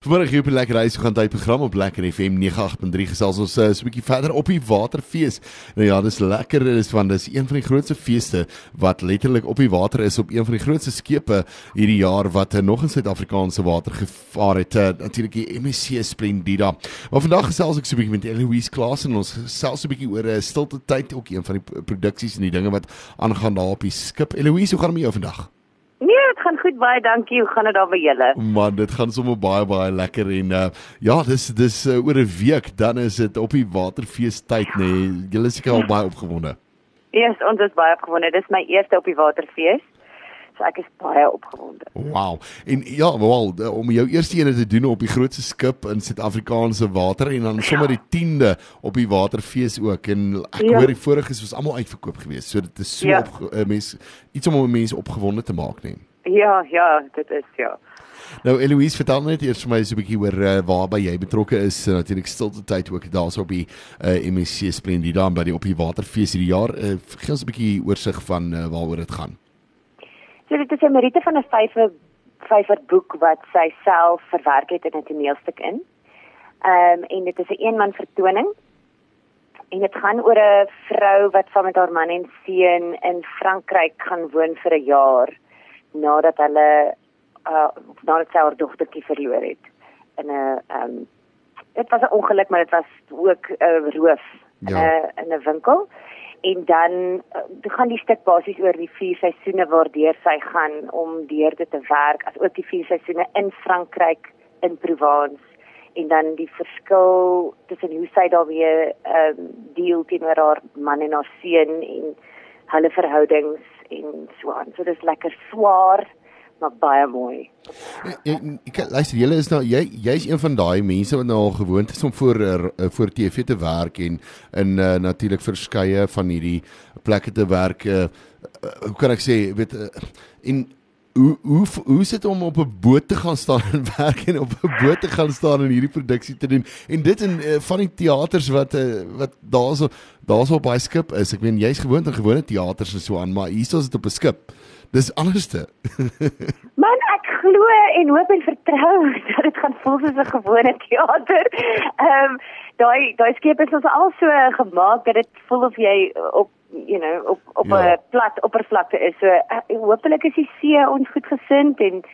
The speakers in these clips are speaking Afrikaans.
Vanmiddag hier op die Lekker Reis gaan tyd program op Lekker FM 98.3 gesels ons uh, so 'n bietjie verder op die waterfees. Nou ja, dis lekker, dis want dis een van die grootste feeste wat letterlik op die water is op een van die grootste skepe hierdie jaar wat uh, nog in Suid-Afrikaanse water gevaar het. Uh, Natuurlik die MSC Splendida. Maar vandag gesels ek so 'n bietjie met Eloise Klaas en ons gesels so 'n bietjie oor 'n uh, stilte tyd ook een van die produksies en die dinge wat aangaan daar op die skip. Eloise, hoe gaan dit met jou vandag? Gaan goed, baie dankie. Hoe gaan dit daar by julle? Man, dit gaan sommer baie baie lekker en uh, ja, dis dis uh, oor 'n week dan is dit op die waterfees tyd nê. Nee. Julle is seker al baie opgewonde. Ja, yes, ons is baie opgewonde. Dis my eerste op die waterfees. So ek is baie opgewonde. Wow. En ja, wel om jou eerste ene te doen op die grootste skip in Suid-Afrikaanse water en dan sommer die 10de op die waterfees ook en ek ja. hoor die voriges was almal uitverkoop geweest. So dit is so ja. op uh, mense iets om mense opgewonde te maak, nee. Ja, ja, dit is ja. Nou Eloise, vertel net eers vir my so 'n bietjie oor uh, waarby jy betrokke is. Uh, Natuurlik stilte tyd ook daarso op die uh, eh, MSC Splendida by die op die waterfees hierdie jaar. Uh, gee ons 'n bietjie oorsig van uh, waaroor dit gaan. So dit is 'n Marite van 'n vyfer vyfer boek wat sy self verwerk het in 'n toneelstuk in. Ehm um, en dit is 'n een eenman vertoning. En dit gaan oor 'n vrou wat saam met haar man en seun in Frankryk gaan woon vir 'n jaar nadat hulle uh nadat sy haar dogtertjie verloor het. In 'n ehm um, dit was 'n ongeluk maar dit was ook 'n uh, roof ja. in 'n winkel. En dan uh, gaan die stuk basies oor die vier seisoene waardeur sy gaan om deur dit te werk as ook die vier seisoene in Frankryk in Provence. En dan die verskil tussen hoe sy daarmee ehm um, deel teenoor haar man en haar seun en hulle verhoudings en so aan. So dis lekker swaar maar baie mooi. Ek luister julle is nou jy jy's een van daai mense wat nou al gewoond is om voor uh, voor TV te werk en in uh, natuurlik verskeie van hierdie plekke te werk. Uh, hoe kan ek sê weet uh, en hoe hoe hoe sit om op 'n boot te gaan staan en werk en op 'n boot te gaan staan en hierdie produksie te doen? En dit in uh, van die teaters wat uh, wat daarso daarso op baie skip is. Ek meen jy's gewoond aan gewone teaters en so aan maar hier is dit op 'n skip. Dis anderste. Man ek glo en hoop en vertrou dat dit gaan voel soos 'n gewone teater ehm um, daai daai skep is ons al so gemaak dat dit voel of jy op you know op op 'n ja. plat oppervlakte is. So uh, hopelik is die see ons goed gesind en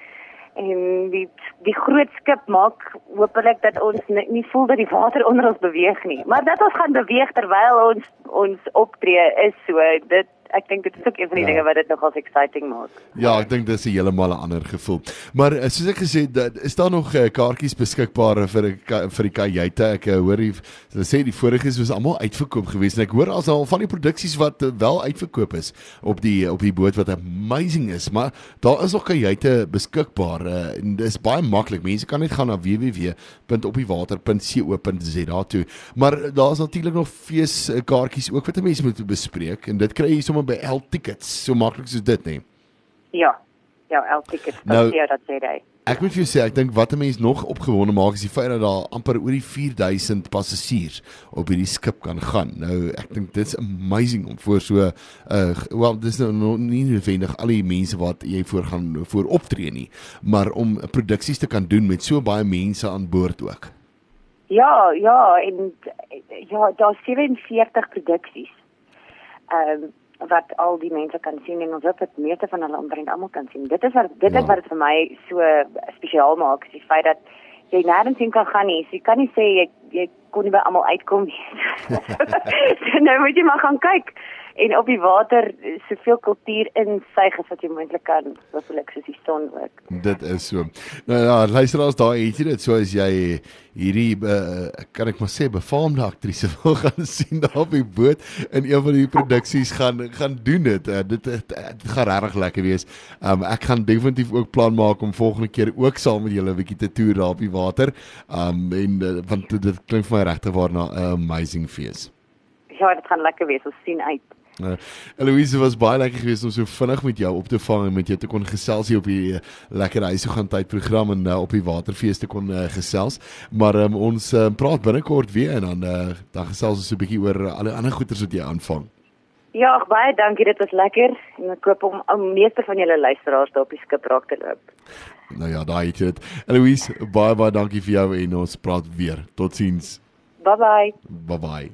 en die die groot skip maak hopelik dat ons nie voel dat die water onder ons beweeg nie. Maar dat ons gaan beweeg terwyl ons ons optree is so dit ek dink dit is ook een van die ja. dinge wat dit nogals exciting maak. Ja, ek dink dis 'n heeltemal 'n ander gevoel. Maar eh, soos ek gesê het, is daar nog uh, kaartjies beskikbaar vir vir die kajuite? Ek hoor hulle sê die voriges was almal uitverkoop geweest en ek hoor as al van die produksies wat wel uitverkoop is op die op die boot wat amazing is, maar daar is nog kajuite beskikbaar en dis baie maklik. Mense kan net gaan na www.opdiewater.co.za toe. Maar daar's natuurlik nog fees uh, kaartjies ook wat mense moet bespreek en dit kry jy sommer by L tickets. So maklik soos dit, nê? Ja. Ja, L tickets. Nou, ja, dat sê hy. Ek moet vir jou sê, ek dink wat 'n mens nog opgewonde maak is die feit dat daar amper oor die 4000 passasiers op hierdie skip kan gaan. Nou, ek dink dit's amazing om voor so uh wel, dis nou nie noodwendig al die mense wat jy voor gaan voor optree nie, maar om produksies te kan doen met so baie mense aan boord ook. Ja, ja, en ja, daar's 47 produksies ehm um, wat al die mense kan sien en ons hoop dat meeste van hulle omtrent almal kan sien. Dit is wat dit ja. is wat dit vir my so spesiaal maak, is die feit dat jy nêrens heen kan gaan nie. So jy kan nie sê jy jy kon nie by almal uitkom nie. nou moet jy maar gaan kyk en op die water soveel kultuur insuig as wat jy moontlik kan, soos soos die son ook. Dit is so. Nou ja, luister as daar het jy dit so as jy hierdie uh, kan ek maar sê befaamde aktrise wil gaan sien daar op die boot in een van die produksies gaan gaan doen dit. Uh, dit dit gaan regtig lekker wees. Um ek gaan definitief ook plan maak om volgende keer ook saam met julle 'n bietjie te toer daar op die water. Um en uh, want dit klink vir my regtig waar na 'n amazing fees. Ja, dit gaan lekker wees. Ons sien uit. Uh, Eloise was baie lekker geweest om so vinnig met jou op te vang en met jou te kon gesels hier op die uh, lekker huise gaan tyd program en uh, op die waterfees te kon uh, gesels. Maar um, ons uh, praat binnekort weer en dan uh, dan gesels ons so 'n bietjie oor uh, al die ander goeders wat jy aanvang. Ja, baie dankie. Dit was lekker en ek hoop om om meeste van julle luisteraars daar op die skip raak te loop. Nou ja, daai het dit. Eloise, baie baie dankie vir jou en ons praat weer. Totsiens. Bye bye. Bye bye.